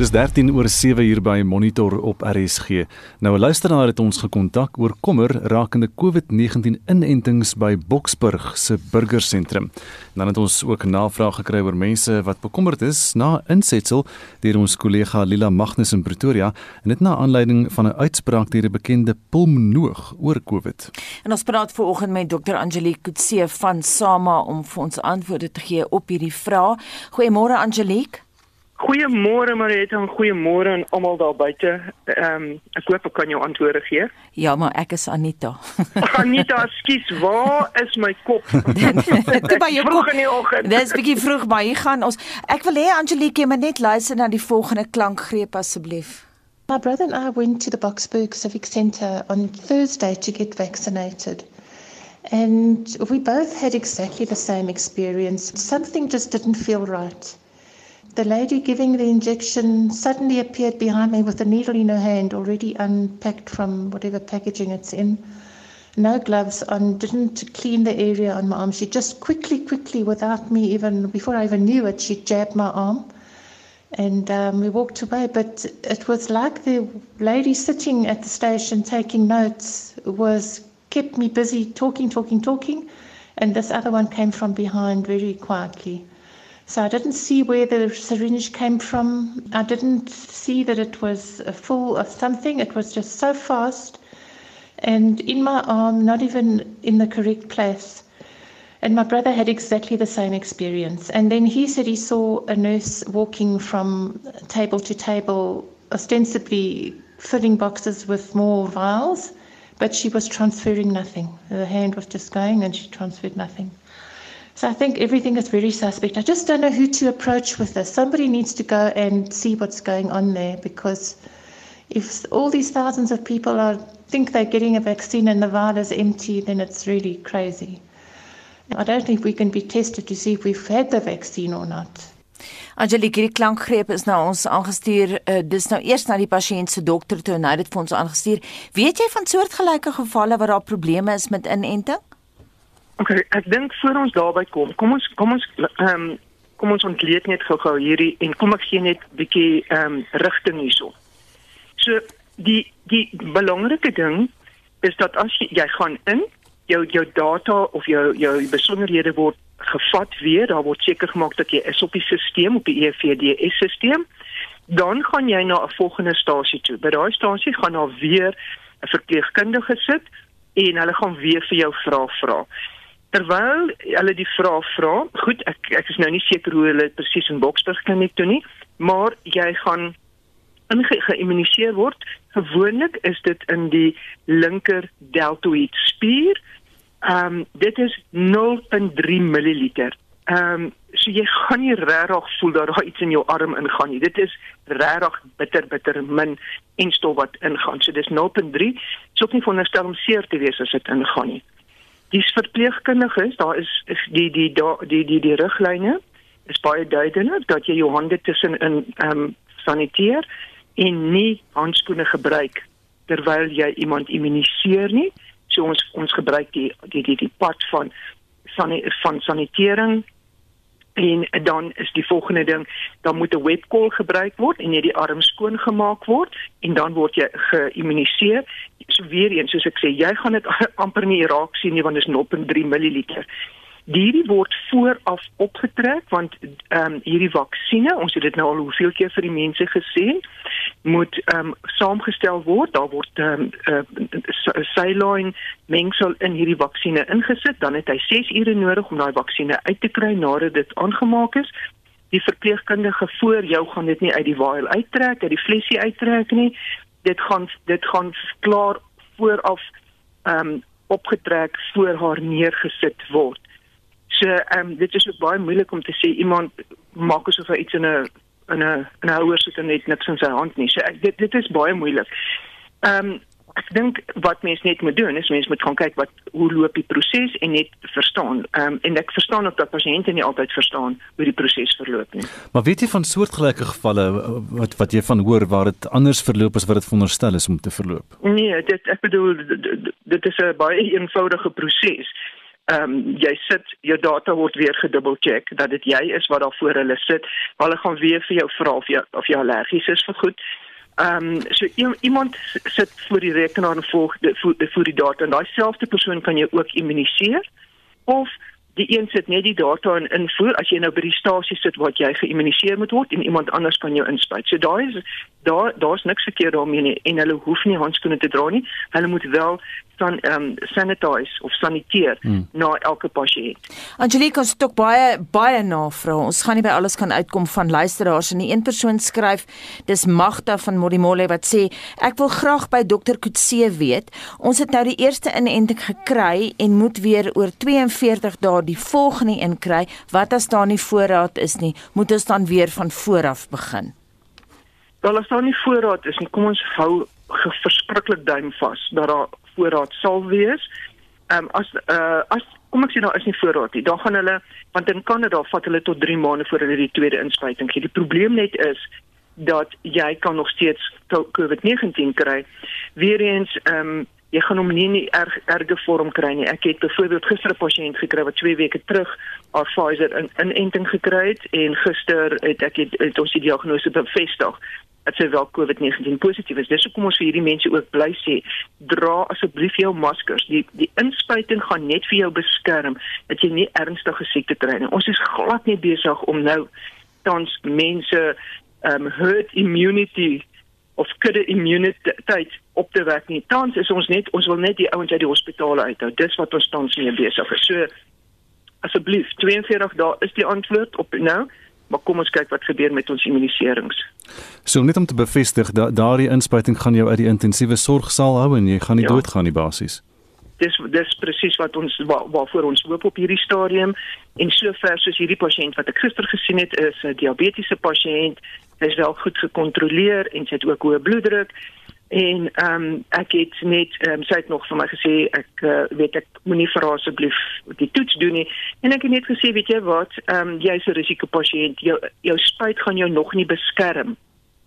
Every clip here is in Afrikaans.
Dis 13 oor 7 hier by Monitor op RSG. Nou 'n luisteraar het ons gekontak oor kommer rakende COVID-19 inentings by Boksburg se burgersentrum. Dan het ons ook navraag gekry oor mense wat bekommerd is na insetsel deur ons kollega Lila Magnus in Pretoria en dit na aanleiding van 'n uitspraak deur 'n bekende pulmonoloog oor COVID. En ons praat veraloggend met Dr. Angelique Kutse van SAMA om vir ons antwoorde te gee op hierdie vraag. Goeiemôre Angelique. Goeiemôre Marita en goeiemôre aan almal daar buite. Ehm um, ek hoop ek kan jou antwoorde gee. Ja, maar ek is Anita. Anita, skus, waar is my kop? Dit by jou kop. Dis 'n bietjie vroeg, maar hier gaan ons. Ek wil hê Angelique moet net luister na die volgende klankgreep asseblief. My brother and I went to the Boksburg Civic Centre on Thursday to get vaccinated. And we both had exactly the same experience. Something just didn't feel right. The lady giving the injection suddenly appeared behind me with a needle in her hand, already unpacked from whatever packaging it's in. No gloves on, didn't clean the area on my arm. She just quickly, quickly, without me even, before I even knew it, she jabbed my arm. And um, we walked away, but it was like the lady sitting at the station taking notes was kept me busy talking, talking, talking. And this other one came from behind very quietly. So I didn't see where the syringe came from. I didn't see that it was full of something. It was just so fast and in my arm, not even in the correct place. And my brother had exactly the same experience. And then he said he saw a nurse walking from table to table, ostensibly filling boxes with more vials, but she was transferring nothing. Her hand was just going and she transferred nothing. So I think everything is very suspect. I just don't know who to approach with this. Somebody needs to go and see what's going on there because if all these thousands of people are think they're getting a vaccine and the vial is empty, then it's really crazy. I don't think we can be tested to see if we've had the vaccine or not. Angelique, hierdie klankgreep is nou ons aangestuur. Uh, dis nou eers na die pasiënt se dokter toe en hy het dit vir ons aangestuur. Weet jy van soortgelyke gevalle waar daar probleme is met inenting? OK, ek dink voor ons daarby kom, kom ons kom ons ehm um, kom ons ontleed net gou-gou hierdie en kom ek gee net 'n bietjie ehm um, rigting hierso. So die die belangrike ding is dat as jy, jy gaan in jou jou data of jou jou besonderhede word gevat weer, daar word seker gemaak dat jy is op die stelsel op die EVDS stelsel, dan gaan jy na 'n volgende stasie toe. By daai stasie gaan daar weer 'n verpleegkundige sit en hulle gaan weer vir jou vra vra terwyl hulle die vraag vra, goed, ek ek is nou nie seker hoe hulle presies in Boksburg kliniek doen nie, maar jy gaan ingeïmmuniseer word. Gewoonlik is dit in die linker deltoïed spier. Ehm um, dit is 0.3 ml. Ehm um, so jy gaan nie regtig voel dat daar iets in jou arm ingaan nie. Dit is regtig bitter bitter min en stof wat ingaan. So dis 0.3. Dit is ook nie veronderstel om seer te wees as dit ingaan nie die verpleegkundiges, daar is is die die die die die, die riglyne is baie duidelik dat jy jou hande tussen in ehm um, saniteer en nie handskoene gebruik terwyl jy iemand immuniseer nie. So ons ons gebruik die die die, die pad van van sanitering en dan is die volgende ding dan moet 'n webcall gebruik word en jy die arm skoon gemaak word en dan word jy geïmmuniseer. So weer eens soos ek sê jy gaan dit amper nie raak sien nie want dit is 0.3 ml Hierdie word vooraf opgetrek want ehm um, hierdie vaksines, ons het dit nou al hoeveel keer vir die mense gesê, moet ehm um, saamgestel word. Daar word ehm um, uh, saline mengsel in hierdie vaksines ingesit, dan het hy 6 ure nodig om daai vaksines uit te kry nadat dit aangemaak is. Die verpleegkundige voor jou gaan dit nie uit die vial uittrek, uit die flesie uittrek nie. Dit gaan dit gaan klaar vooraf ehm um, opgetrek voor haar neergesit word. So ehm um, dit is ook baie moeilik om te sê iemand maak asof hy iets in 'n in 'n 'n houer sit en net niks in sy hand nie. So ek, dit dit is baie moeilik. Ehm um, ek dink wat mense net moet doen is mense moet gaan kyk wat hoe loop die proses en net verstaan. Ehm um, en ek verstaan ook dat pasiënte nie altyd verstaan hoe die proses verloop nie. Maar weet jy van soortgelyke gevalle wat wat jy van hoor waar dit anders verloop as wat dit veronderstel is om te verloop? Nee, dit ek bedoel dit, dit is 'n baie eenvoudige proses. Ehm um, jy sit jou data word weer gedubbel check dat dit jy is wat daar voor hulle sit. Hulle gaan weer vir jou vra of jy of jy allergies is vir goed. Ehm um, so iemand sit voor die rekenaar en volg die, voor die data en daai selfde persoon kan jou ook immuniseer of die een sit net die data in invoer as jy nou by die stasie sit waar jy geïmmuniseer moet word en iemand anders kan jou inspuit. So daai is daar daar's niks verkeerd daarmee nie en hulle hoef nie handskoene te dra nie. Hulle moet wel dan ehm um, sanitize of saniteer hmm. na elke pasiënt. Angelique ons het ook baie baie navrae. Ons gaan nie by alles kan uitkom van luisteraars en die een persoon skryf dis Magda van Modimolle wat sê ek wil graag by dokter Kutse weet. Ons het nou die eerste inenting gekry en moet weer oor 42 dae die volgende een kry. Wat as daar nie voorraad is nie, moet ons dan weer van voor af begin. Wel as daar nie voorraad is nie, kom ons hou verskriklik duim vas dat daar voorraad sal wees. Ehm um, as uh as kom ek sê daar is nie voorraad nie, dan gaan hulle want in Kanada vat hulle tot 3 maande voor hulle die tweede inspuiting gee. Die probleem net is dat jy kan nog steeds COVID-19 kry. Weereens ehm um, jy gaan hom nie in erg erge vorm kry nie. Ek het byvoorbeeld gister 'n pasiënt gekry wat 2 weke terug haar Pfizer in inenting gekry het en gister het ek het, het ons die diagnose bevestig dat sy wel COVID-19 positief is. Dis hoekom ons vir hierdie mense ook bly sê, dra asseblief jou maskers. Die die inspuiting gaan net vir jou beskerm dat jy nie ernstige siekte kry nie. Ons is glad nie besig om nou tans mense um herd immunity of kudde immuniteit op te wek nie. Tans is ons net ons wil net die ouens uit die hospitale uithou. Dis wat ons tans mee besig is. So asseblief 42 dae is die antwoord op nou maar kom ons kyk wat gebeur met ons immuniserings. So net om te bevestig dat daardie inspuiting gaan jou uit die intensiewe sorg sal hou en jy gaan nie ja. doodgaan nie basies. Dis dis presies wat ons waar, waarvoor ons hoop op hierdie stadium. En sover soos hierdie pasiënt wat ek gister gesien het is 'n diabetiese pasiënt, is wel goed gekontroleer en sy het ook hoë bloeddruk. En ehm um, ek het net ehm um, sy het nog vir my gesê ek uh, weet ek moenie vir haar asseblief die toets doen nie. En ek het net gesê weet jy wat? Ehm um, jy's 'n risikopasiënt jou jou spuit gaan jou nog nie beskerm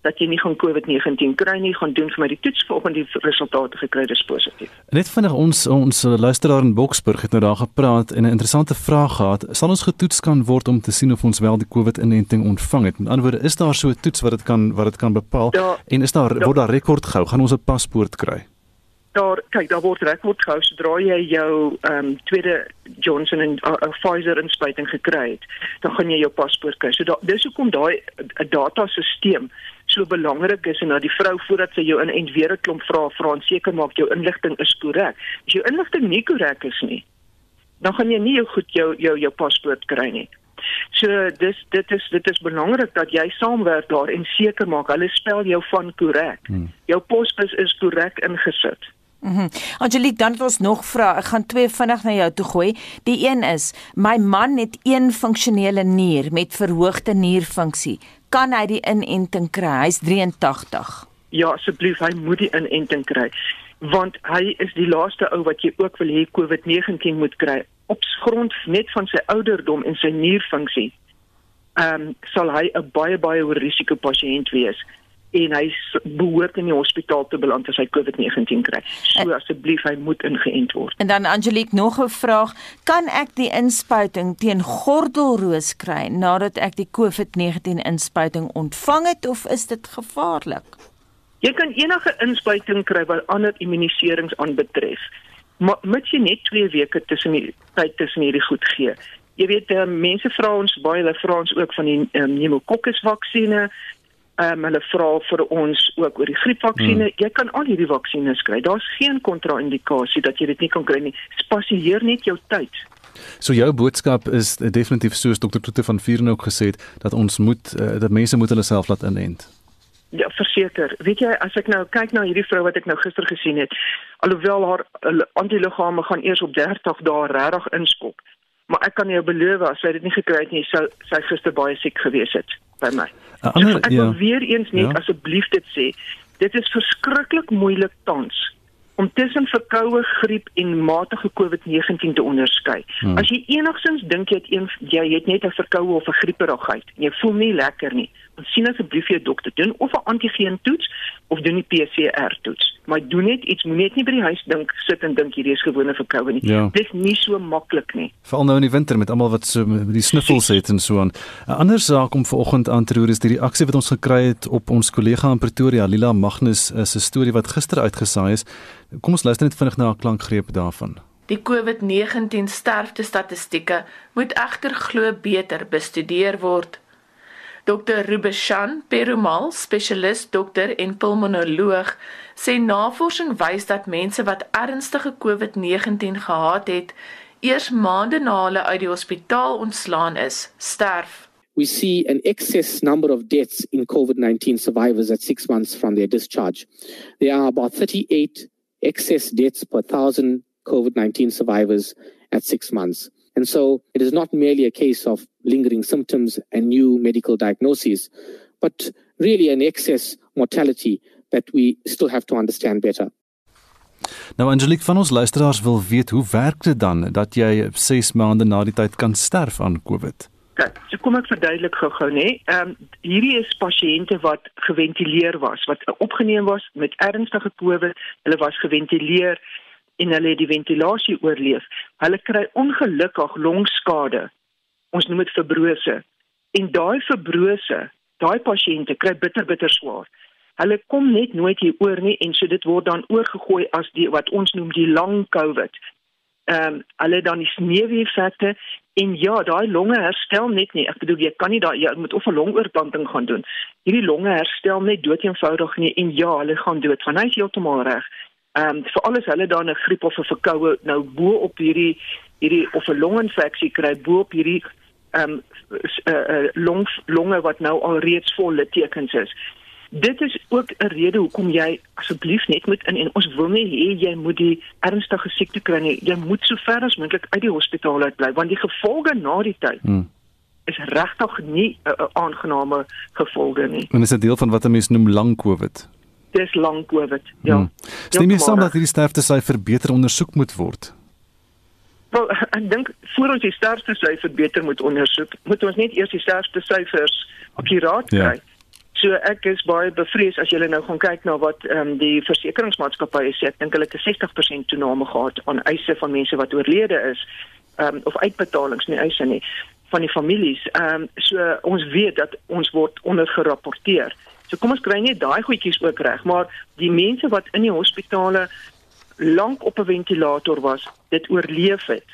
dat jy nie gaan COVID-19 kry nie, gaan doen vir my die toets vanoggend die resultate gekry dis positief. Net vinnig ons ons luisteraar in Boksburg het nou daar gepraat en 'n interessante vraag gehad. Sal ons getoets kan word om te sien of ons wel die COVID-inenting ontvang het? Met ander woorde, is daar so 'n toets wat dit kan wat dit kan bepaal? Da, en is daar da, word daar rekord gehou? Gaan ons 'n paspoort kry? Daar kyk, daar word rekord gehou sodra jy jou ehm um, tweede Johnson en uh, uh, Pfizer inspuiting gekry het, dan gaan jy jou paspoort kry. So da, dis hoekom daai 'n datasisteem so belangrik is en dat die vrou voordat sy jou inent weer 'n klomp vra vra en seker maak jou inligting is korrek. As jou inligting nie korrek is nie, dan gaan jy nie jou goed jou jou jou paspoort kry nie. So dis dit is dit is belangrik dat jy saamwerk daar en seker maak hulle spel jou van korrek. Hmm. Jou posbus is korrek ingesit. Mhm. Mm Angelique, dan het ons nog vra. Ek gaan twee vinnig na jou toe gooi. Die een is: My man het een funksionele nier met verhoogde nierfunksie kan hy die inenting kry? Hy's 83. Ja, asseblief, hy moet die inenting kry want hy is die laaste ou wat jy ook wil hê COVID-19 moet kry op grond net van sy ouderdom en sy nierfunksie. Ehm um, sal hy 'n baie baie hoë risiko pasiënt wees en hy behoort in die hospitaal te beland as hy COVID-19 kry. So asseblief, hy moet ingeënt word. En dan Angelique nog 'n vraag, kan ek die inspuiting teen gordelroos kry nadat ek die COVID-19 inspuiting ontvang het of is dit gevaarlik? Jy kan enige inspuiting kry wat ander immuniserings aanbetref. Maar moet jy net 2 weke tussen die tyd tussen hierdie goed gee. Jy weet, uh, mense vra ons baie, hulle vra ons ook van die um, ehm, pneumokokkes vaksinne Ehm um, hulle vra vir ons ook oor die griepvaksines. Hmm. Jy kan al hierdie vaksines kry. Daar's geen kontra-indikasie dat jy dit nie kan kry nie. Spasieer net jou tyd. So jou boodskap is definitief soos Dr. Tutte van Vieren ook gesê het dat ons moet uh, dat mense moet hulle self laat inent. Ja, verseker. Weet jy, as ek nou kyk na hierdie vrou wat ek nou gister gesien het, alhoewel haar antiliggame gaan eers op 30 dae regtig inskop, maar ek kan jou beloof as sy dit nie gekry het nie, sou sy gister baie siek gewees het by my. Ander, ek wil ja. weer eens net ja. asseblief dit sê. Dit is verskriklik moeilik tans om tussen verkoue griep en matige COVID-19 te onderskei. Hmm. As jy enigsins dink jy het een jy het net 'n verkoue of 'n grieperigheid en jy voel nie lekker nie, sien asseblief jou dokter doen of 'n antigeen toets of doen die PCR toets. Maar doen net iets, moenie net nie by die huis dink sit en dink hierdie is gewone verkoue nie. Ja. Dit is nie so maklik nie. Veral nou in die winter met almal wat so die sniffels het en so aan. 'n Ander saak om vanoggend aan te roer is die reaksie wat ons gekry het op ons kollega in Pretoria, Lila Magnus, 'n storie wat gister uitgesaai is. Kom ons luister net vinnig na 'n klankgreep daarvan. Die COVID-19 sterfte statistieke moet egter glo beter bestudeer word. Dr. Rubeshan Perumal, spesialis dokter en pulmonoloog, sê navorsing wys dat mense wat ernstige COVID-19 gehad het, eers maande na hulle uit die hospitaal ontslaan is, sterf. we see an excess number of deaths in COVID 19 survivors at six months from their discharge. There are about 38 excess deaths per thousand COVID 19 survivors at six months. And so it is not merely a case of lingering symptoms and new medical diagnoses, but really an excess mortality that we still have to understand better. Nou Angelique van ons luisteraars wil weet hoe werk dit dan dat jy 6 maande na die tyd kan sterf aan COVID? Kyk, so kom ek verduidelik gou-gou nê. Ehm um, hierdie is pasiënte wat geventileer was, wat opgeneem was met ernstige COVID. Hulle was geventileer en hulle het die ventilasie oorleef. Hulle kry ongelukkig longskade. Ons noem dit fibrose. En daai fibrose, daai pasiënte kry bitter bitter swaar. Hulle kom net nooit hier oor nie en so dit word dan oorgegooi as die wat ons noem die lang COVID. Ehm um, hulle dan die sneeuweffekte en ja, daai longe herstel net nie. Ek bedoel jy kan nie daai jy moet of 'n longoortplanting gaan doen. Hierdie longe herstel net dood eenvoudig nie en ja, hulle gaan dood. Van hy is heeltemal reg. Ehm um, vir alles hulle dan 'n griep of 'n verkoue nou bo op hierdie hierdie of 'n longinfeksie kry bo op hierdie ehm um, uh, uh, long longe wat nou al reeds vol littekens is. Dit is ook 'n rede hoekom jy asseblief net moet in en ons wil nie hê jy moet die ernstige siekte kry nie. Jy moet so ver as moontlik uit die hospitaal uit bly want die gevolge na die tyd Hmm. is regtig nie 'n uh, aangename gevolge nie. En is 'n deel van wat 'n mens noem lang COVID. Dis lang COVID. Ja. Hmm. Stem jy saam dat hierdie sterftesyfer beter ondersoek moet word? Wel, ek dink voor ons die sterfte syfer beter moet ondersoek, moet ons net eers die sterfte syfers raad Ja. kry. So ek is baie bevrees as jy nou gaan kyk na wat ehm um, die versekeringsmaatskappye sê. Ek dink hulle het 'n 60% toename gehad aan eise van mense wat oorlede is, ehm um, of uitbetalings nie eise nie van die families. Ehm um, so ons weet dat ons word ondergerapporteer. So kom ons kry net daai goedjies ook reg, maar die mense wat in die hospitale lank op 'n ventilator was, dit oorleef het,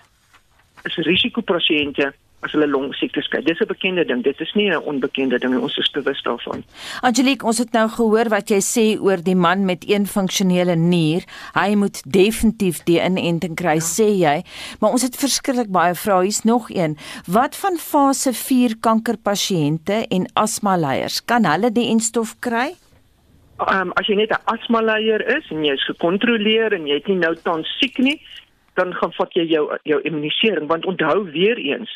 is risikopasiënte as hulle longsiektes kry. Dis 'n bekende ding. Dit is nie 'n onbekende ding nie. Ons is bewus daarvan. Angelique, ons het nou gehoor wat jy sê oor die man met een funksionele nier. Hy moet definitief die inenting kry, ja. sê jy. Maar ons het verskriklik baie vrae. Hier's nog een. Wat van fase 4 kankerpasiënte en asmaleiers? Kan hulle die enstof kry? Um, as jy net 'n asmaleier is en jy is gekontroleer en jy het nie nou tans siek nie, dan gaan vat jy jou jou immunisering want onthou weer eens,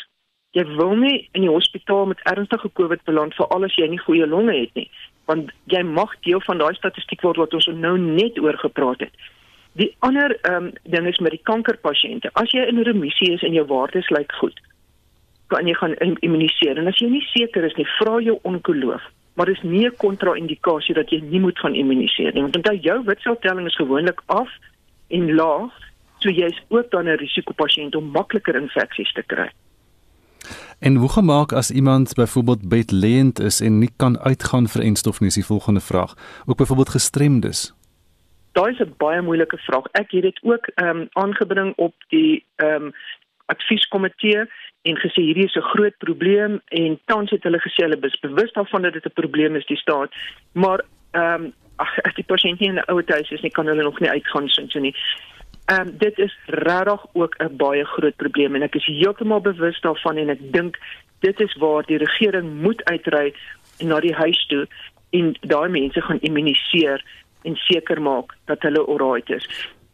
jy wil nie in die hospitaal met ernstige COVID beland vir alles jy nie goeie longe het nie, want jy mag deel van daai statistiek word wat ons nou net oor gepraat het. Die ander um, ding is met die kankerpasiënte. As jy in remissie is en jou waardes lyk goed, kan jy gaan im- immuniseer en as jy nie seker is nie, vra jou onkoloog. Maar dis nie 'n kontra-indikasie dat jy nie moet gaan immuniseer nie, want onthou jou witseltelling is gewoonlik af en laag, so jy's ook dan 'n risikopasiënt om makliker infeksies te kry. En hoe gemaak as iemand byvoorbeeld bedlêend is en nie kan uitgaan vir enstof nie, is die volgende vraag. Ook byvoorbeeld gestremdes. Daai is 'n baie moeilike vraag. Ek het dit ook ehm um, aangebring op die ehm um, advieskomitee en gesê hierdie is 'n groot probleem en tans het hulle gesê hulle is bewus daarvan dat dit 'n probleem is die staat, maar ehm um, as die pasiënt nie in 'n ouer huis is nie, kan hulle nog nie uitgaan so nie. Ehm um, dit is regtig ook 'n baie groot probleem en ek is heeltemal bewus daarvan en ek dink dit is waar die regering moet uitry na die huis toe en daai mense gaan immuniseer en seker maak dat hulle alright is.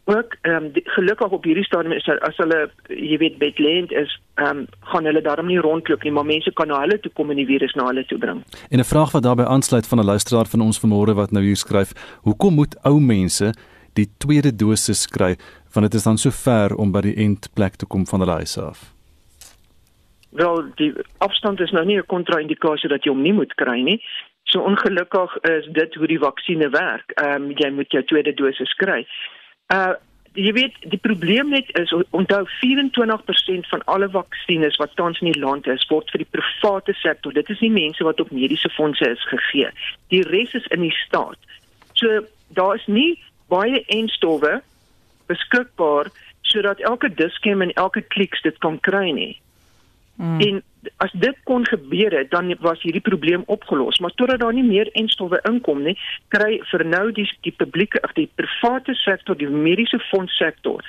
Ook ehm um, gelukkig op hierdie stadium is as hulle jy weet bedlend is, ehm um, gaan hulle daarom nie rondloop nie, maar mense kan na hulle toe kom en die virus na hulle toe bring. En 'n vraag wat daarbey aansluit van 'n luisteraar van ons vanmôre wat nou hier skryf: "Hoekom moet ou mense die tweede dosis kry want dit is dan so ver om by die endplek te kom van hulle huis af?" wel die afstand is nou nie 'n kontra-indikasie dat jy hom nie moet kry nie. So ongelukkig is dit hoe die vaksinne werk. Ehm um, jy moet jou tweede dosis kry. Uh jy weet die probleem net is onthou 24% van alle vaksines wat tans in die land is word vir die private sektor. Dit is nie mense wat op mediese fondse is gegee. Die res is in die staat. So daar is nie baie enstowwe beskikbaar sodat elke diskem en elke kliks dit kan kry nie. Mm. En as dit kon gebeur het, dan was hierdie probleem opgelos, maar totdat daar nie meer enstowwe inkom nie, kry vir nou die die publieke of die private sektor, die mediese fondssektor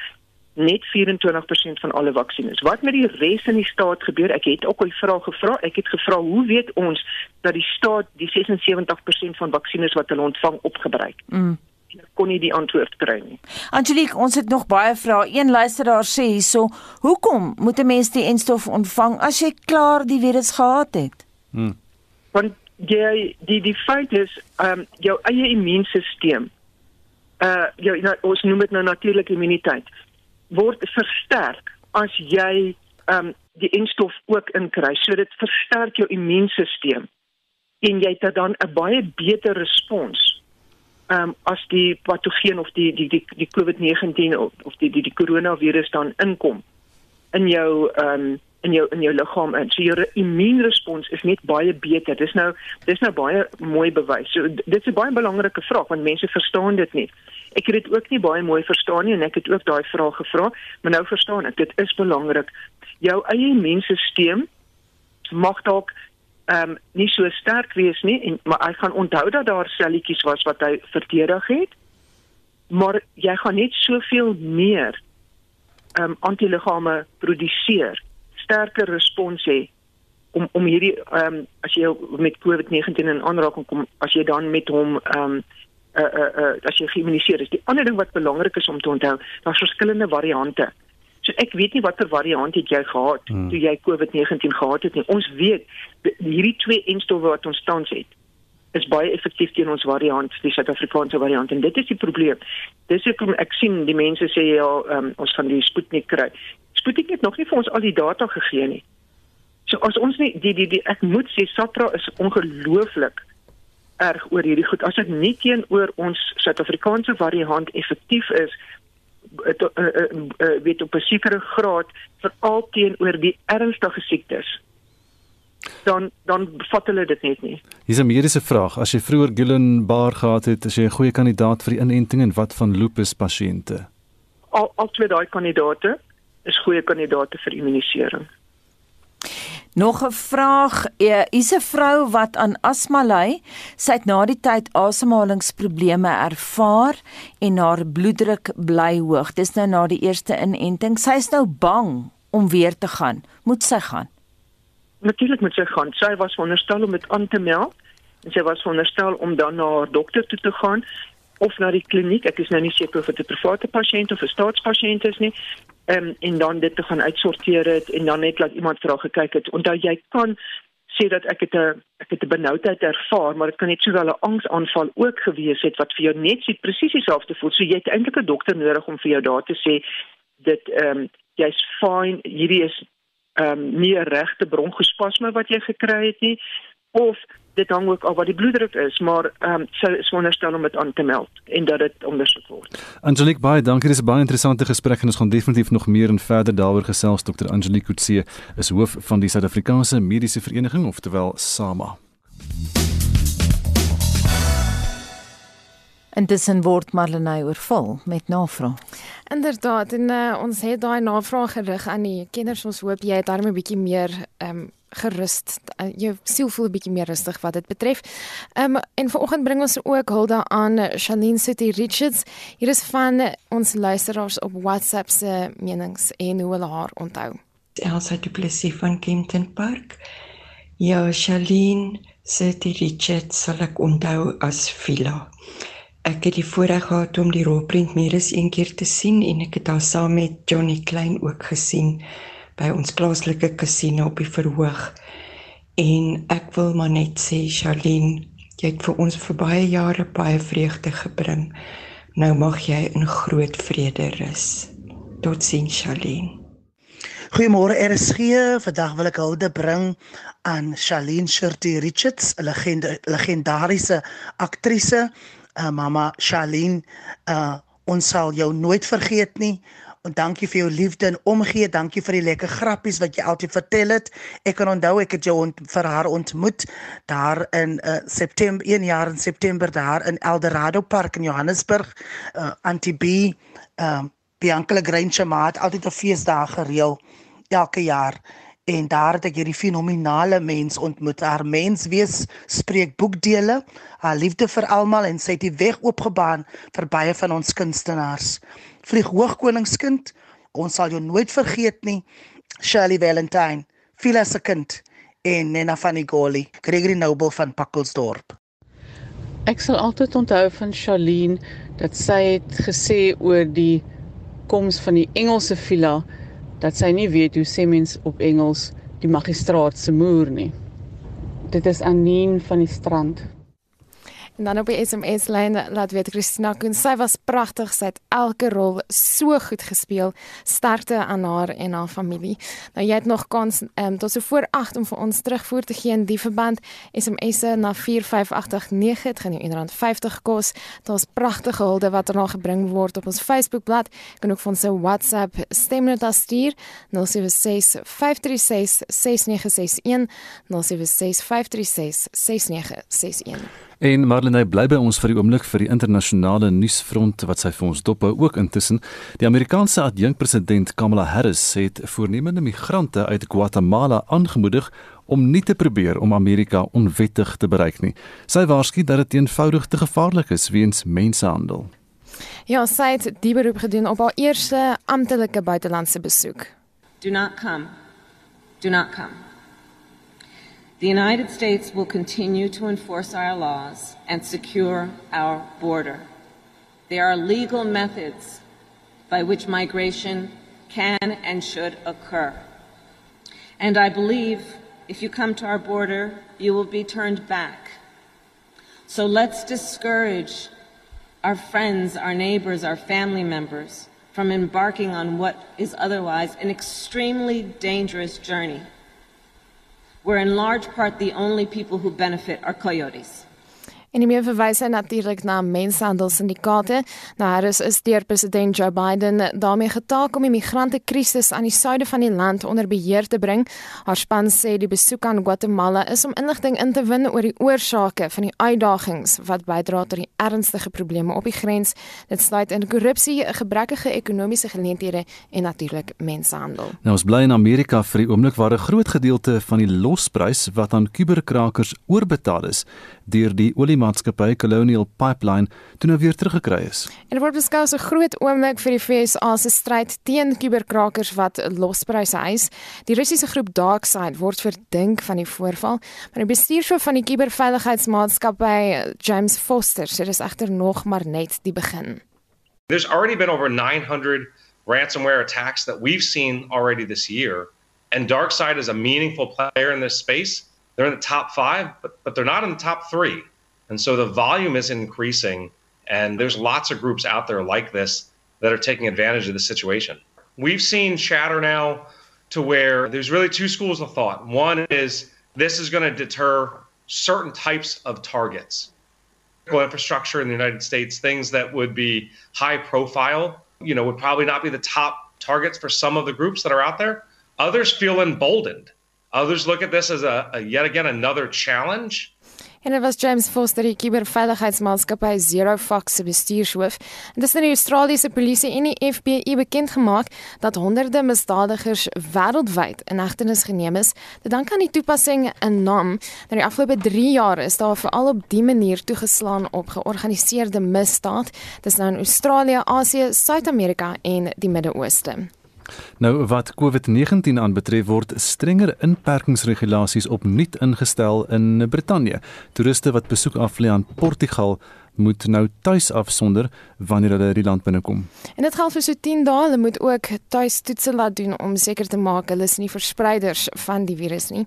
net 24% van alle vaksines. Wat met die res in die staat gebeur? Ek het ook al vrae gevra. Ek het gevra, hoe weet ons dat die staat die 76% van vaksines wat hulle ontvang opgebruik? Mm kon nie die antwoord kry nie. Angelique, ons het nog baie vrae. Een luisteraar sê hierso, hoekom moet 'n mens die enstof ontvang as jy klaar die virus gehad het? Hmm. Want jy die die feit is, ehm um, jou eie immuunstelsel uh jou nou, ons noem dit nou natuurlike immuniteit word versterk as jy ehm um, die enstof ook inkry. So dit versterk jou immuunstelsel en jy het dan 'n baie beter respons um, as die patogeen of die die die die COVID-19 of, of die die die koronavirus dan inkom in jou um, in jou in jou liggaam en so jou immuunrespons is net baie beter. Dis nou dis nou baie mooi bewys. So dit is 'n baie belangrike vraag want mense verstaan dit nie. Ek het dit ook nie baie mooi verstaan nie en ek het ook daai vraag gevra, maar nou verstaan ek. Dit is belangrik. Jou eie immuunstelsel mag dalk ehm um, nie so sterk wees nie en maar hy gaan onthou dat daar selletjies was wat hy verdedig het. Maar jy gaan net soveel meer ehm um, antiliggame produseer, sterker respons hê om om hierdie ehm um, as jy met COVID-19 in aanraking kom, as jy dan met hom ehm um, uh uh uh as jy geïmmuniseer is. Die ander ding wat belangrik is om te onthou, daar's verskillende variante. So ek weet nie watter variant het jy gehad hmm. toe jy COVID-19 gehad het nie. Ons weet hierdie twee enstowwe wat ons tans het is baie effektief teen ons variant, die Suid-Afrikaanse variant en dit is die probleem. Dis hoekom ek sien die mense sê ja, um, ons gaan die Sputnik kry. Sputnik het nog nie vir ons al die data gegee nie. So as ons nie die die die ek moet sê Satra is ongelooflik erg oor hierdie goed. As dit nie teenoor ons Suid-Afrikaanse variant effektief is, uh, uh, uh, weet op 'n sekere graad veral teenoor die ernstige siektes dan dan vat hulle dit net nie. Hier's 'n mediese vraag. As jy vroeër Guillain-Barré gehad het, is jy 'n goeie kandidaat vir die inenting en wat van lupus pasiënte? Al al twee daai kandidate is goeie kandidate vir immunisering. Nog 'n vraag, is 'n vrou wat aan asma ly, sy het na die tyd asemhalingsprobleme ervaar en haar bloeddruk bly hoog. Dis nou na die eerste inenting. Sy is nou bang om weer te gaan. Moet sy gaan? Natuurlik moet sy gaan. Sy was veronderstel om dit aan te meld en sy was veronderstel om dan na haar dokter toe te gaan of na die kliniek. Ek is nou nie seker of dit 'n private pasiënt of 'n staatspasiënt is nie um, en dan dit te gaan uitsorteer het en dan net laat iemand vra gekyk het. Onthou jy kan sê dat ek het 'n ek het 'n benoudheid ervaar, maar dit kan net sowel 'n angsaanval ook gewees het wat vir jou net so presies dieselfde voel. So jy het eintlik 'n dokter nodig om vir jou daar te sê dit ehm um, jy's fine, hierdie is ehm um, nie 'n regte bronkospasme wat jy gekry het nie of dit hang ook af wat die bloeddruk is, maar ehm um, sou is wonderstel om dit aan te meld en dat dit ondersoek word. Angelique baie dankie, dis 'n baie interessante gesprek en ons gaan definitief nog meer en verder daaroor gesels. Dr. Angelique Kutse is hoof van die Suid-Afrikaanse Mediese Vereniging, oftewel SAMA. Intussen word Marlenae oorvul met navrae. Inderdaad, en uh, ons het daai navraag gerig aan die kenners. Ons hoop jy het daarmee 'n bietjie meer ehm um, gerus. Uh, jou siel voel 'n bietjie meer rustig wat dit betref. Ehm um, en vanoggend bring ons ook hulde aan Shalene City Richards. Hier is van ons luisteraars op WhatsApp se menings en hoe hulle haar onthou. Elsa Du Plessis van Kempton Park. Ja, Shalene City Richards sal ek onthou as Villa. Ek het die voorreg gehad om die rolprent meer as een keer te sien en ek het haar saam met Johnny Klein ook gesien by ons plaaslike kasino op die verhoog. En ek wil maar net sê Charlene, jy het vir ons vir baie jare baie vreugde gebring. Nou mag jy in groot vrede rus. Totsiens Charlene. Goeiemôre RSG. Vandag wil ek hulde bring aan Charlene Shirty Richards, 'n legende legendariese aktrise. Uh, mama Charlene, uh, ons sal jou nooit vergeet nie. En dankie vir jou liefde en omgee. Dankie vir die lekker grappies wat jy altyd vertel het. Ek kan onthou ek het jou ont, vir haar ontmoet daar in uh, September 1 jaar in September daar in Eldorado Park in Johannesburg. Uh, Auntie B, uh, Bianca Grange maat altyd 'n feesdag gereël elke jaar en daar het ek hierdie fenominale mens ontmoet. Haar mens wees spreek boekdele, haar liefde vir almal en sy het die weg oopgebaan vir baie van ons kunstenaars. Vlieg hoog koningskind, ons sal jou nooit vergeet nie. Shirley Valentine, Phila se kind en Nena van die Goli, Gregory Noble van Pakkelsdorp. Ek sal altyd onthou van Charlene dat sy het gesê oor die koms van die Engelse villa dat sy nie weet hoe sê mens op Engels die magistraat se muur nie. Dit is Anine van die strand. En dan op die SMS lyn laat weet Christina Koen, sy was pragtig, sy het elke rol so goed gespeel. Sterkte aan haar en haar familie. Nou jy het nog kans um, tot so voor 8 om vir ons terugvoer te gee in die verband. SMS'e na 4589, dit gaan jou R150 kos. Daar's pragtige hulde wat nog gebring word op ons Facebookblad. Jy kan ook van sy WhatsApp stemnota stuur 076 536 6961 076 536 6961. En Marlene bly by ons vir die oomblik vir die internasionale nuusfront wat sy vir ons dophou ook intussen. Die Amerikaanse adjunkpresident Kamala Harris het voornemende migrante uit Guatemala aangemoedig om nie te probeer om Amerika onwettig te bereik nie. Sy waarsku dat dit eenvoudig te gevaarlik is weens mensenhandel. Ja, sy het die beroep gedoen op haar eerste amptelike buitelandse besoek. Do not come. Do not come. The United States will continue to enforce our laws and secure our border. There are legal methods by which migration can and should occur. And I believe if you come to our border, you will be turned back. So let's discourage our friends, our neighbors, our family members from embarking on what is otherwise an extremely dangerous journey where in large part the only people who benefit are coyotes. En die meer verwyse natuurlik na mensenhandelsindikate. Nou Harris is deur president Joe Biden daarmee getaak om die migrante-krisis aan die suide van die land onder beheer te bring. Haar span sê die besoek aan Guatemala is om inligting in te win oor die oorsake van die uitdagings wat bydra tot die ernstige probleme op die grens. Dit sluit in korrupsie, gebrekkige ekonomiese geleenthede en natuurlik mensenhandel. Nou ons bly in Amerika vir die oomblik waar 'n groot gedeelte van die losprys wat aan kuberkrakers oorbetaal is deur die oliemaatskappy Colonial Pipeline toe nou weer teruggekry is. En dit word beskou as 'n groot oomblik vir die VSA se stryd teen kuberkrakers wat lospryse eis. Die Russiese groep Darkside word verdink van die voorval, maar die bestuurshoof van die kuberveiligheidsmaatskappy James Foster sê dit is egter nog maar net die begin. There's already been over 900 ransomware attacks that we've seen already this year and Darkside is a meaningful player in this space. they're in the top five, but, but they're not in the top three. And so the volume is increasing. And there's lots of groups out there like this that are taking advantage of the situation. We've seen chatter now to where there's really two schools of thought. One is this is going to deter certain types of targets. Infrastructure in the United States, things that would be high profile, you know, would probably not be the top targets for some of the groups that are out there. Others feel emboldened Others look at this as a, a yet again another challenge. En dit was James Foster, die kuberveiligheidsmaatskappy Zero Fox se bestuurshoof. En dis nou die Australiese polisie en die FBI bekend gemaak dat honderde misdadigers wêreldwyd in hegtenis geneem is. Dit dank aan die toepassing in NAM. Nou die afgelope 3 jaar is daar veral op dië manier toegeslaan op georganiseerde misdaad. Dis nou in Australië, Asië, Suid-Amerika en die Midde-Ooste. Nou wat COVID-19 aanbetref word strenger inperkingsregulasies opnuut ingestel in Brittanje. Toeriste wat besoek af lê aan Portugal moet nou tuis afsonder wanneer hulle die land binnekom. En dit geld vir so 10 dae. Hulle moet ook tuis toetse laat doen om seker te maak hulle is nie verspreiders van die virus nie.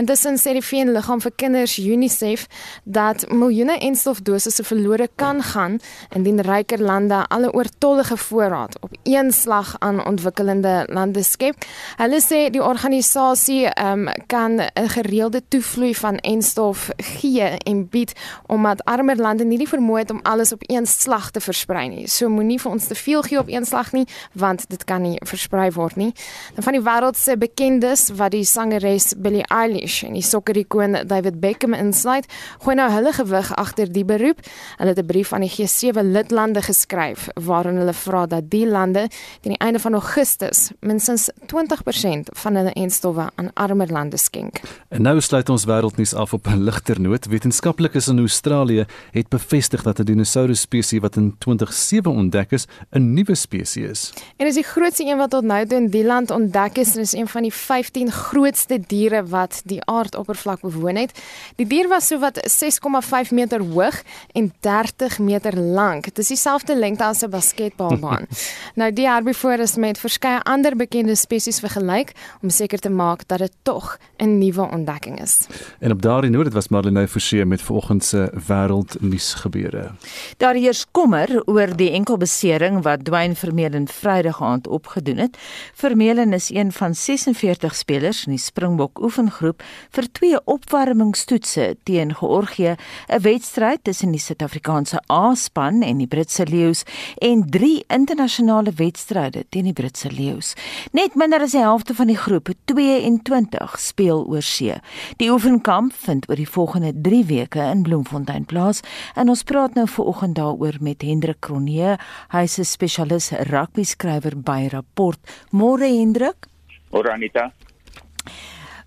Intussen sê die VN Liggaam vir Kinders UNICEF dat miljoene enstofdosisse verlore kan gaan indien ryker lande alle oortollige voorraad op een slag aan ontwikkelende lande skep. Hulle sê die organisasie um, kan 'n gereelde toevloei van enstof gee en bied omdat armer lande nie die vermoë het om alles op een slag te versprei nie. So moenie vir ons te veel gee op een slag nie, want dit kan nie versprei word nie. Dan van die wêreld se bekendes wat die sangeres Billie Eilish en die sokkerikoon David Beckham insluit, gooi nou hulle gewig agter die beroep. Hulle het 'n brief aan die G7 lidlande geskryf waarin hulle vra dat die lande teen die einde van Augustus minstens 20% van hulle enstowwe aan armer lande skenk. En nou sluit ons wêreldnuus af op 'n ligter noot. Wetenskaplikes in Australië het bevestig dat 'n dinosourus spesies wat in 2007 ontdek is, 'n nuwe spesies is. En is die grootste een wat tot nou toe in die land ontdek is en is een van die 15 grootste diere wat die aardoppervlak bewoon het. Die dier was so wat 6,5 meter hoog en 30 meter lank. Dit is dieselfde lengte as 'n basketbalbaan. nou die herbivoor is met verskeie ander bekende spesies vergelyk om seker te maak dat dit tog 'n nuwe ontdekking is. En op daardie noot, dit was Marlene Forsie met vanoggend se wêreldnuus gebeure. Daar heers kommer oor die enkelbesering wat Dwayne Vermeulen Vrydag aand opgedoen het. Vermeulen is een van 46 spelers in die Springbok oefengroep vir twee opwarmingstoetse teen Georgië, 'n wedstryd tussen die Suid-Afrikaanse A-span en die Britse Lions en drie internasionale wedstryde teen die Britse Lions. Net minder as die helfte van die groep, 22, speel oor see. Die oefenkamp vind oor die volgende 3 weke in Bloemfontein plaas en ons praat nou vanoggend daaroor met Hendrik Kronee. Hy's 'n spesialis rugby skrywer by Rapport. Môre Hendrik. Môre Anita.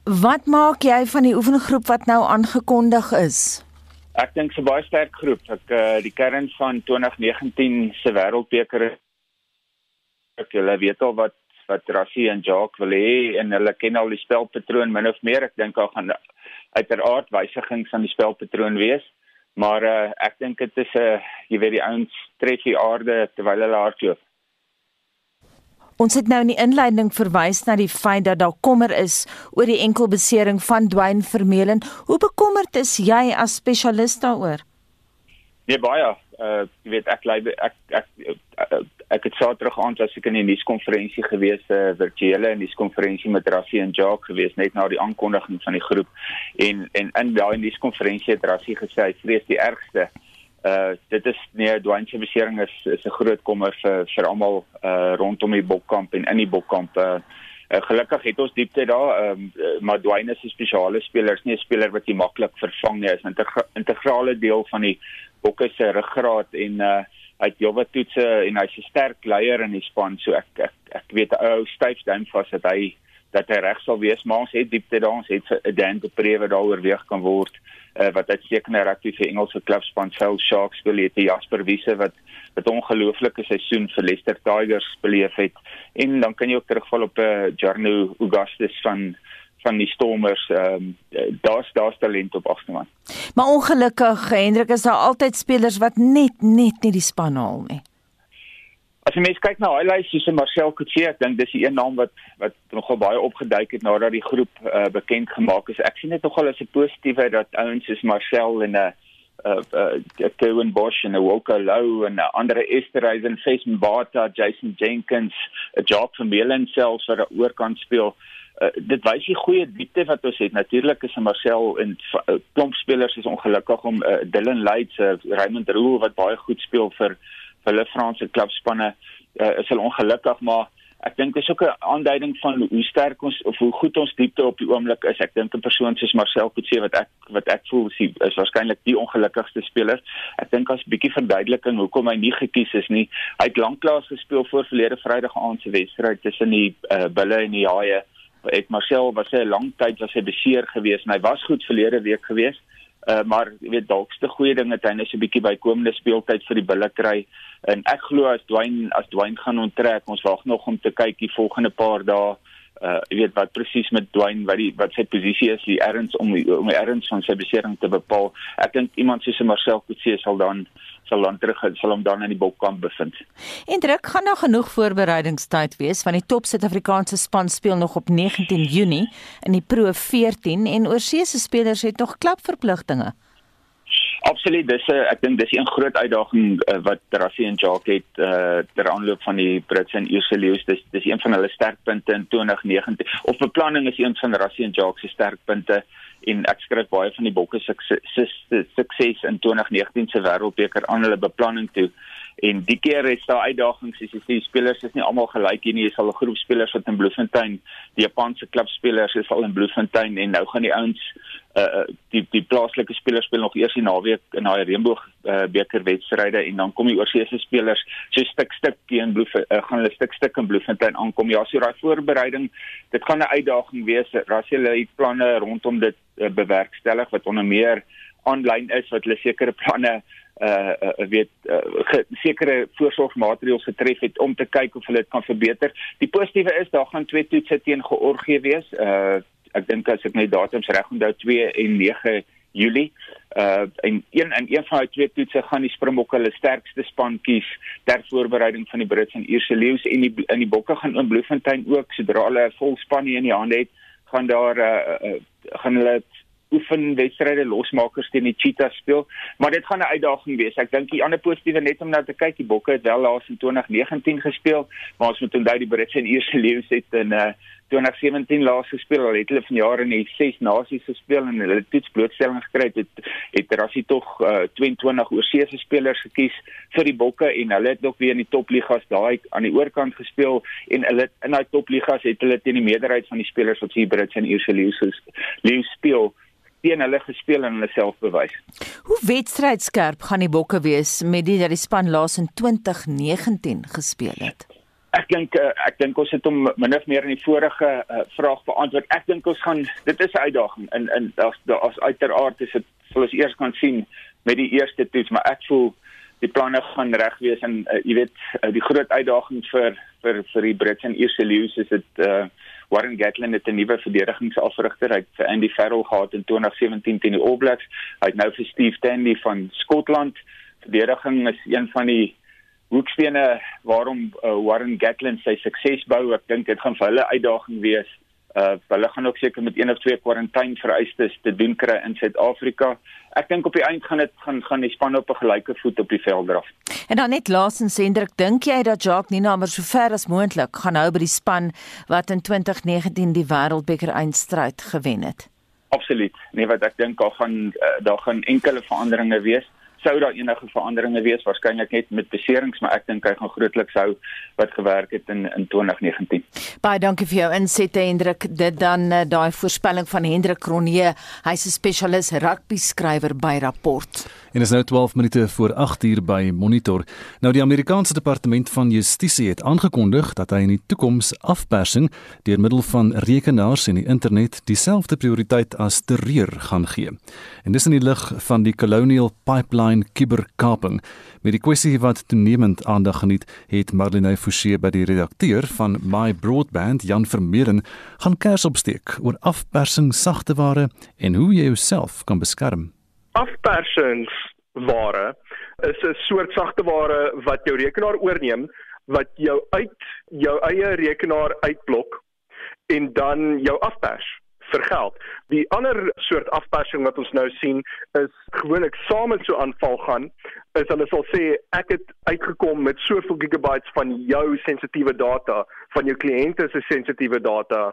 Wat maak jy van die oefengroep wat nou aangekondig is? Ek dink 'n baie sterk groep. Ek uh, die kern van 2019 se wêreldbeker ek hulle weet al wat wat Rassie en Jacques wil hê en hulle ken al die spelpatroon min of meer. Ek dink daar gaan uiteraard wysigings aan die spelpatroon wees. Maar uh, ek dink dit is 'n uh, jy weet die ouens tref die aarde terwyl hulle hardloop. Ons het nou in die inleiding verwys na die feit dat daar kommer is oor die enkelbesering van Dwayne Vermeulen. Hoe bekommerd is jy as spesialis daaroor? Nee baie. Uh jy weet ek lei ek ek ek, ek het Saterdag aand as ek in die nuuskonferensie gewees, 'n uh, virtuele nuuskonferensie met Rassie en Jacques gewees net na die aankondiging van die groep. En en in daai nuuskonferensie het Rassie gesê hy vrees die ergste uh dit is nee Dwayne se besering is is 'n groot kommer vir vir almal uh rondom die Bokkamp en in die Bokkamp uh, uh gelukkig het ons diepte daar um, uh, maar Dwayne is 'n spesiale speler is nie 'n speler wat jy maklik vervang nie is 'n integra integrale deel van die Bokke se ruggraat en uh het heelwat toetse en hy's 'n sterk leier in die span so ek ek, ek weet ou styf duim vas dat hy dat hy reg sal wees maar ons het diepte daar ons het 'n Dan de Prewe daaroor weeg kan word uh, wat uitstekende rugby vir Engelse klubspan Sale Sharks speel het Jasper Wiese wat wat ongelooflike seisoen vir Leicester Tigers beleef het. En dan kan jy ook terugval op 'n uh, Jarno Augustus van van die Stormers ehm um, daar's daar's talent op agterman. Maar ongelukkig Hendrik is daar altyd spelers wat net net nie die span haal nie. As jy mens kyk na highlights soos Marcel Coetzee, ek dink dis die een naam wat wat nogal baie opgeduik het nadat die groep uh, bekend gemaak is. Ek sien dit nogal as 'n positiewe dat ouens soos Marcel en 'n uh, uh, uh, Kevin Bosch en Walker Low en uh, ander Esterhuizen, Faisal Bata, Jason Jenkins, 'n Jock van Melen selfs wat daar oor kan speel. Uh, dit wys die goeie diepte wat ons het. Natuurlik is Marcel en uh, klomp spelers is ongelukkig om uh, Dylan Lights, uh, Raymond Roux wat baie goed speel vir hulle Franse klubspanne uh, is hulle ongelukkig maar ek dink dit is ook 'n aanduiding van hoe sterk ons of hoe goed ons diepte op die oomblik is. Ek dink 'n persoon soos Marcel Coetzee wat ek wat ek voel is, is waarskynlik die ongelukkigste speler. Ek dink as 'n bietjie verduideliking hoekom hy nie gekies is nie. Hy het lanklaas gespeel voor verlede Vrydag aand se wedstryd tussen die uh, bulle en die haie ek Marcel was 'n lang tyd was hy beseer geweest en hy was goed verlede week geweest. Uh, maar jy weet dalkste goeie ding het hy net so 'n bietjie bykomende speeltyd vir die bulle kry. En ek glo as Dwayne as Dwayne gaan onttrek ons wag nog om te kyk die volgende paar dae uh jy weet wat presies met Dwayne wat die wat sy posisie is, die erns om die, om die erns van sy besering te bepaal. Ek dink iemand soos Marcel Coetzee sal dan sal dan terug sal hom dan in die bokkamp bevind. En druk gaan daar genoeg voorbereidingstyd wees want die top Suid-Afrikaanse span speel nog op 19 Junie in die Pro 14 en oorsee se spelers het nog klapverpligtinge. Absoluut, dis 'n ek dink dis 'n groot uitdaging uh, wat Rassie en Jacques het uh, ter aanloop van die Brits en Ierse leeu's. Dis dis een van hulle sterkpunte in 2019. Of beplanning is een van Rassie en Jacques se sterkpunte en ek skryf baie van die bokke sukses in 2019 se wêreldbeker aan hulle beplanning toe. En die keer is daar uitdagings, as jy sê spelers is nie almal gelyk nie. Jy sal 'n groep spelers wat in Bloemfontein, die Japanse klubspelers is al in Bloemfontein en nou gaan die ouens uh die die plaaslike spelers speel nog eers die naweek in daai reënboog uh, beker wedstryde en dan kom die oorseese spelers so stuk stuk teen Bloem uh, gaan hulle stuk stuk in Bloemfontein aankom. Ja, so daai voorbereiding, dit gaan 'n uitdaging wees. Rasiele het planne rondom dit uh, bewerkstellig wat onder meer aanlyn is wat hulle sekere planne uh, uh weet uh, sekere voorsorgmaatreëls getref het om te kyk of hulle dit kan verbeter. Die positiewe is daar gaan twee toetse teen Georgië wees. Uh ek dink as ek my datums reg onthou 2 en 9 Julie. Uh en een en een van daai twee toetse gaan die Springbokke hulle sterkste span kies ter voorbereiding van die Brits en Ierse leeu's en die in die bokke gaan in Bloemfontein ook sodra hulle 'n vol span in die hande het, gaan daar uh, uh gaan hulle oefen wedstryde losmakers teen die Cheetahs speel, maar dit gaan 'n uitdaging wees. Ek dink die ander positiewe net om nou te kyk, die Bokke het wel laas in 2019 gespeel, maar ons moet onthou die Brits en Ierse leeu's het in uh 2017 laas gespeel. Hulle het hulle vanjaar in die 6 nasies gespeel en hulle toets blootstelling gekry het. Het Rassie tog uh, 22 oorseese spelers gekies vir die Bokke en hulle het nog weer in die topligas daai aan die oorkant gespeel en hulle in daai topligas het hulle teen die meerderheid van die spelers wat hier Brits en Ierse leeu's leeu's speel teen hulle gespeel en hulle self bewys. Hoe wedstrydskerp gaan die bokke wees met die dat die span laas in 2019 gespeel het? Ek dink uh, ek dink ons het hom min of meer in die vorige uh, vraag beantwoord. Ek dink ons gaan dit is 'n uitdaging in in as as uiteraard is dit sal ons eers kan sien met die eerste toets, maar ek voel die planne gaan reg wees en uh, jy weet uh, die groot uitdaging vir vir vir die Brits en Ierse leeu's is dit uh, Warren Gatland het 'n nuwe verdedigingsafrigter uit vir Andy Farrell gehad in 2017 teen die All Blacks. Hy het nou vir Steve Tandy van Skotland. Verdediging is een van die hoekstene waarom uh, Warren Gatland sy sukses bou. Ek dink dit gaan vir hulle uitdaging wees Uh hulle gaan ook seker met een of twee kwarantyne vereistes te doen kry in Suid-Afrika. Ek dink op die eind gaan dit gaan gaan die span op 'n gelyke voet op die veld draf. En dan net laasens Hendrik, dink jy dat Jacques Nina maar so ver as moontlik gaan hou by die span wat in 2019 die Wêreldbeker eindstryd gewen het? Absoluut. Nee, wat ek dink daar gaan uh, daar gaan enkele veranderinge wees sou daar enige veranderinge wees waarskynlik net met beserings maar ek dink hy gaan grootliks hou wat gewerk het in in 2019. Baie dankie vir jou insette Hendrik. Dit dan uh, daai voorspelling van Hendrik Kronje. Hy's 'n spesialis rugby skrywer by Rapport. En is nou 12 minute voor 8 uur by Monitor. Nou die Amerikaanse Departement van Justisie het aangekondig dat hy in die toekoms afpersing deur middel van rekenaars en die internet dieselfde prioriteit as terreur gaan gee. En dis in die lig van die Colonial Pipeline kuberkaping. Met die kwessie wat toenemend aandag geniet, het Marlene Forsie by die redakteur van My Broadband, Jan Vermeuren, gaan kers opsteek oor afpersing sagteware en hoe jy jouself kan beskerm afpersingsware is 'n soort sagteware wat jou rekenaar oorneem wat jou uit jou eie rekenaar uitblok en dan jou afpers vir geld. Die ander soort afpersing wat ons nou sien is gewoonlik saam met so aanval gaan is hulle sal sê ek het uitgekom met soveel gigabytes van jou sensitiewe data van jou kliënte se sensitiewe data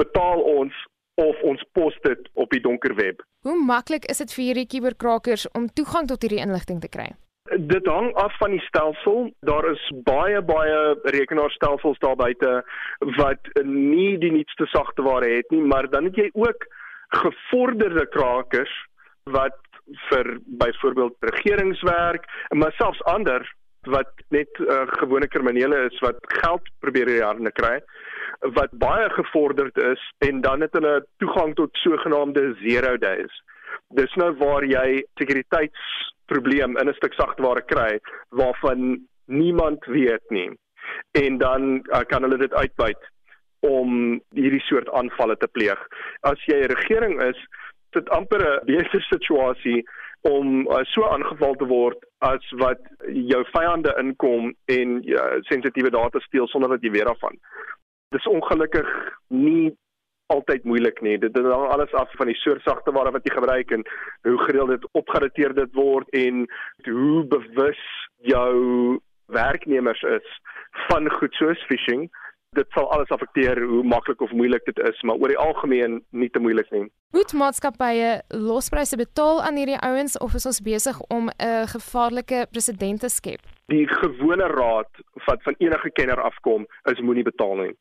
betaal ons of ons pos dit op die donker web. Hoe maklik is dit vir hierdie kuberkrakers om toegang tot hierdie inligting te kry? Dit hang af van die stelsel. Daar is baie baie rekenaarstelsels daar buite wat nie die nuutste sagteware het nie, maar dan het jy ook gevorderde krakers wat vir byvoorbeeld regeringswerk, maar selfs ander wat net uh, gewone kriminele is wat geld probeer in die hande kry wat baie gevorderd is en dan het hulle toegang tot sogenaamde zero days. Dis nou waar jy sekuriteitsprobleem in 'n stuk sagteware kry waarvan niemand weet nie. En dan uh, kan hulle dit uitbuit om hierdie soort aanvalle te pleeg. As jy 'n regering is, dit amper 'n beter situasie om uh, so aangeval te word as wat jou vyande inkom en uh, sensitiewe data steel sonder dat jy weet daarvan. Dis ongelukkig nie altyd moeilik nie. Dit hang alles af van die soort sagteware wat jy gebruik en hoe gereeld dit opgedateer dit word en hoe bewus jou werknemers is van goed soos phishing dit sal alles affekteer hoe maklik of moeilik dit is, maar oor die algemeen nie te moeilik nie. Moet maatskappye lospryse betaal aan hierdie ouens of is ons besig om 'n gevaarlike presedent te skep? Die gewone raad wat van enige kenner afkom is moenie betaal nie.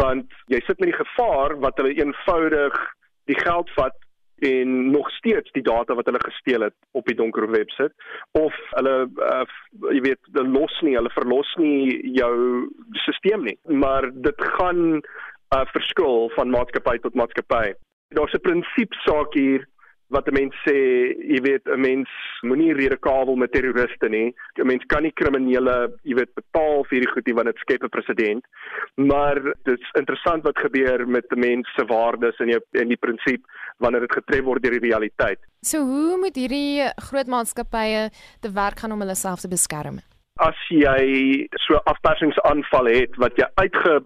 Want jy sit met die gevaar wat hulle eenvoudig die geld vat en nog steeds die data wat hulle gesteel het op die donker web sit of hulle uh, jy weet hulle los nie hulle verlos nie jou stelsel nie maar dit gaan 'n uh, verskil van maatskappy tot maatskappy daar's 'n prinsip saak hier wat 'n mens sê, jy weet, 'n mens moenie redekabel met terroriste nie. 'n Mens kan nie kriminele, jy weet, betaal vir hierdie goed nie want dit skep 'n presedent. Maar dit is interessant wat gebeur met 'n mens se waardes en jou en die prinsip wanneer dit getref word deur die realiteit. So hoe moet hierdie groot maatskappye te werk gaan om hulle self te beskerm? As jy so afpersingsaanval het wat jy uitge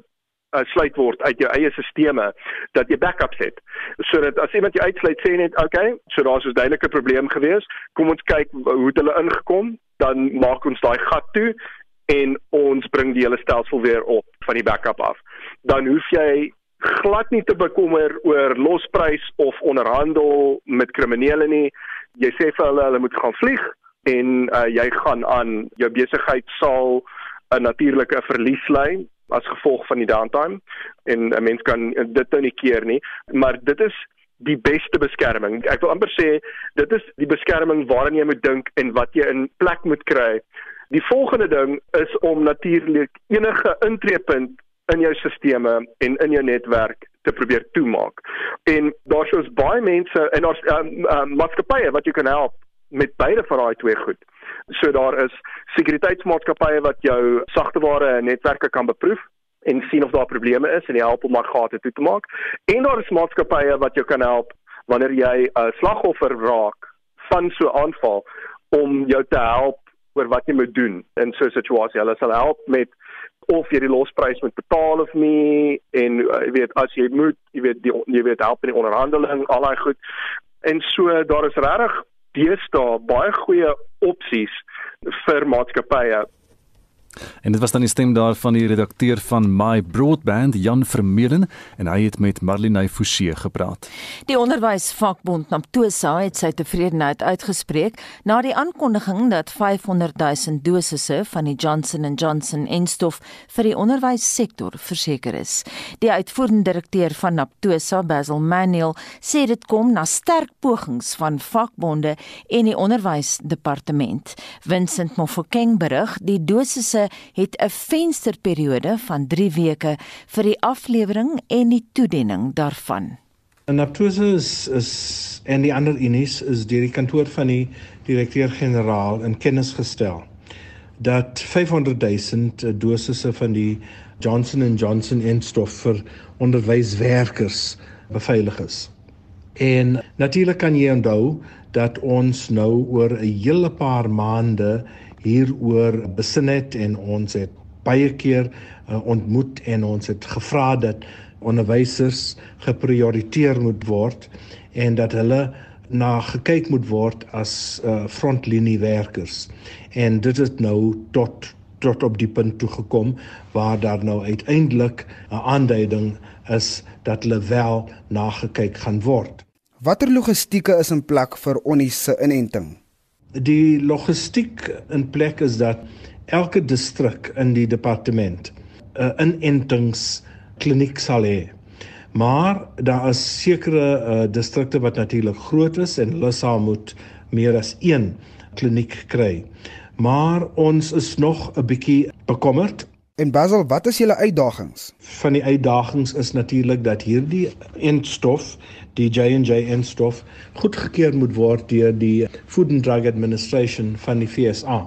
uh, sluit word uit jou eie stelsels dat jy backups het. Sodat as iemand jou uitsluit sê net okay, so daar's 'n duidelike probleem gewees, kom ons kyk hoe het hulle ingekom, dan maak ons daai gat toe en ons bring die hele stelsel weer op van die backup af. Dan hoef jy glad nie te bekommer oor losprys of onderhandel met kriminele nie. Jy sê vir hulle hulle moet gaan vlieg en uh, jy gaan aan jou besigheid sal 'n natuurlike verlies lê as gevolg van die downtime en 'n mens kan dit nou nie keer nie, maar dit is die beste beskerming. Ek wil amper sê dit is die beskerming waaraan jy moet dink en wat jy in plek moet kry. Die volgende ding is om natuurlik enige intreepunt in jou stelsels en in jou netwerk te probeer toemaak. En daar's ons baie mense en daar's um, um, maatskappye wat jy kan help met beide van daai twee goed. So daar is sekuriteitsmaatskappye wat jou sagteware netwerke kan beproef en sien of daar probleme is en help om maar gate toe te maak. En daar is maatskappye wat jou kan help wanneer jy 'n uh, slagoffer raak van so 'n aanval om jou te help oor wat jy moet doen in so 'n situasie. Hulle sal help met of jy die losprys moet betaal of nie en uh, jy weet as jy moet, jy weet die jy weet help in die onderhandeling, al daai goed. En so daar is regtig deesdae baie goeie opsies vir maatskappye En dit was dan die stem daar van die redakteur van My Broadband, Jan Vermeulen, en hy het met Marlene Forsie gepraat. Die onderwysvakbond Namtosa het sy tevredenheid uitgespreek na die aankondiging dat 500 000 dosisse van die Johnson & Johnson enstof vir die onderwyssektor verseker is. Die uitvoerende direkteur van Namtosa, Basil Manuel, sê dit kom na sterk pogings van vakbonde en die onderwysdepartement. Vincent Mofokeng berig die dosisse het 'n vensterperiode van 3 weke vir die aflewering en die toediening daarvan. En Aptose is is en die ander unies is deur die kantoor van die direkteur-generaal in kennis gestel dat 500 000 dosisse van die Johnson & Johnson enstof vir onderwyswerkers beveilig is. En natuurlik kan jy onthou dat ons nou oor 'n hele paar maande hieroor besin het en ons het baie keer uh, ontmoet en ons het gevra dat onderwysers geprioriteer moet word en dat hulle na gekyk moet word as uh, frontlinie werkers. En dit het nou tot tot op die punt toe gekom waar daar nou uiteindelik 'n aanduiding is dat hulle wel na gekyk gaan word. Watter logistieke is in plek vir onisse inenting? Die logistiek in plek is dat elke distrik in die departement 'n uh, inentings kliniek sal hê. Maar daar is sekere uh, distrikte wat natuurlik groot is en hulle sal moet meer as een kliniek kry. Maar ons is nog 'n bietjie bekommerd. En Basil, wat is julle uitdagings? Van die uitdagings is natuurlik dat hierdie eindstof, die J&J eindstof, goedgekeur moet word deur die Food and Drug Administration van die FSA.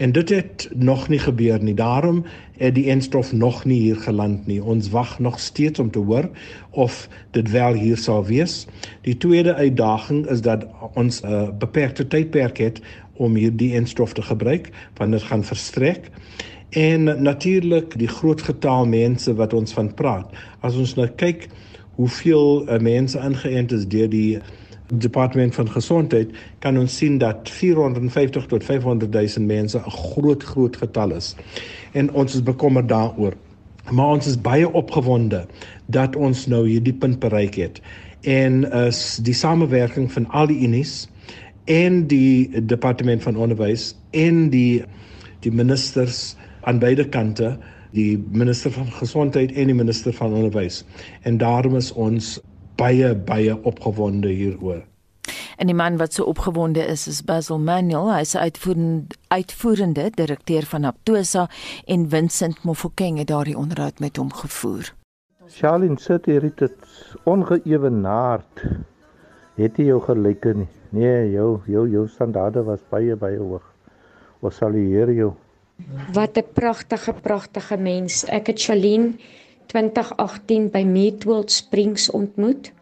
En dit het nog nie gebeur nie. Daarom het die eindstof nog nie hier geland nie. Ons wag nog steeds om te hoor of dit wel hier sal wees. Die tweede uitdaging is dat ons 'n uh, beperkte tydperk het om hierdie eindstof te gebruik want dit gaan verstrek. En natuurlik die groot getal mense wat ons van praat. As ons nou kyk hoeveel uh, mense ingeënt is deur die departement van gesondheid, kan ons sien dat 450 tot 500 000 mense 'n groot groot getal is. En ons is bekommerd daaroor. Maar ons is baie opgewonde dat ons nou hierdie punt bereik het. En is die samewerking van al die unies en die departement van onderwys en die die ministers aan beide kante die minister van gesondheid en die minister van onderwys en daarom is ons baie baie opgewonde hieroor En die man wat so opgewonde is is Basil Manuel, hy is uitvoerende uitvoerende direkteur van Aptosa en Vincent Mofokeng het daardie onderhoud met hom gevoer. Charlene sit hier dit ongeëwenaard. Het jy jou gelyke nie? Nee, jou jou jou standaarde was baie baie hoog. Ons sal hier jou Wat 'n pragtige pragtige mens. Ek het Shalien 2018 by Meatworld Springs ontmoet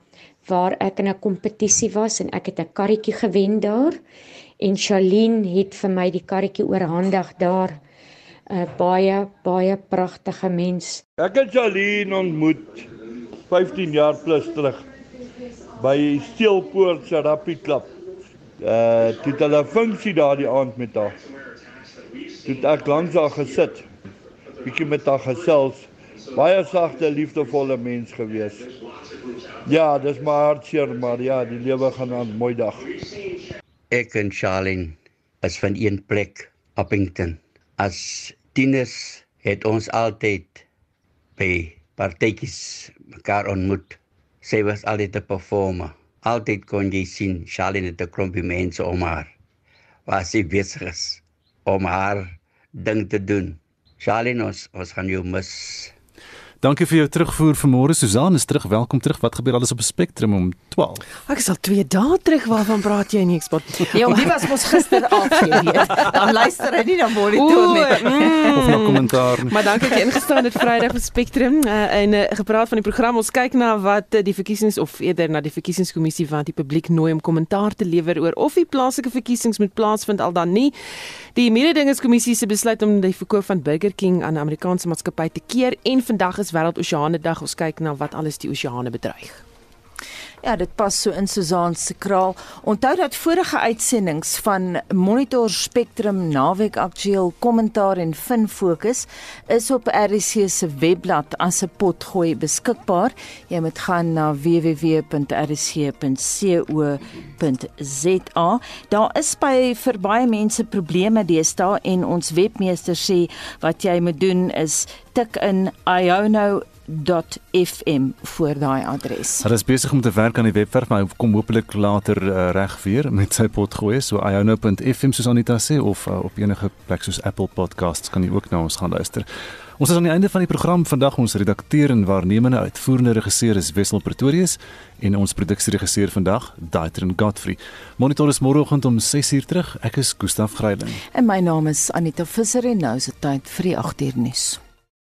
waar ek in 'n kompetisie was en ek het 'n karretjie gewen daar en Shalien het vir my die karretjie oorhandig daar. 'n baie baie pragtige mens. Ek het Shalien ontmoet 15 jaar plus terug by Steelpoort Therapy Club. Uh dit het hulle funksie daardie aand met haar toe ek langs haar gesit, bietjie met haar gesels. Baie sagte, liefdevolle mens gewees. Ja, dis maar hartseer, maar ja, die lewe gaan aan mooi dag. Ek en Charlene is van een plek, Appington. As tieners het ons altyd by partytjies mekaar ontmoet. Sy was altyd 'n performer. Altyd kon jy sien Charlene het 'n klompie mense om haar. Was sy besig is om haar ding te doen. Charlene, ons, ons gaan jou mis. Dankie vir jou terugvoer vanmôre Susan is terug. Welkom terug. Wat gebeur alles op 'n spektrum om 12? Ek is al 2 dae terug. Waarvan praat jy nie eksport? Ja, die was mos gister af hier. Dan luister hy nie na monitor nie. Mm. Of na kommentaar. Maar dankie dat jy ingestaan het Vrydag op Spectrum uh, en uh, gepraat van die program. Ons kyk na wat uh, die verkiesings of eerder na die verkiesingskommissie wat die publiek nooi om kommentaar te lewer oor of die plaaslike verkiesings moet plaasvind al dan nie. Die mededingingskommissie se besluit om die verkoop van Burger King aan 'n Amerikaanse maatskappy te keer en vandag is wêreldoseane dag. Ons kyk na wat alles die oseane bedreig. Ja, dit pas so in Susan se kraal. Onthou dat vorige uitsendings van Monitor Spectrum Naweek Aktueel Kommentaar en Fin Fokus is op RC se webblad as 'n potgooi beskikbaar. Jy moet gaan na www.rc.co.za. Daar is by vir baie mense probleme deesdae en ons webmeester sê wat jy moet doen is tik in iono .fm voor daai adres. Hulle is besig om te werk aan die webwerf, maar kom hopelik later uh, reg weer met sy pot gooi, so iono.fm soos Anita sê of uh, op enige plek soos Apple Podcasts kan jy ook na ons gaan luister. Ons is aan die einde van die program vandag ons redakteur en waarnemende uitvoerende regisseur is Wessel Pretorius en ons produksieregisseur vandag Daitrin Godfrey. Monitor is môreoggend om 6:00 terug. Ek is Gustaf Greiling. En my naam is Anita Visser en nou is dit tyd vir die 8uur nuus.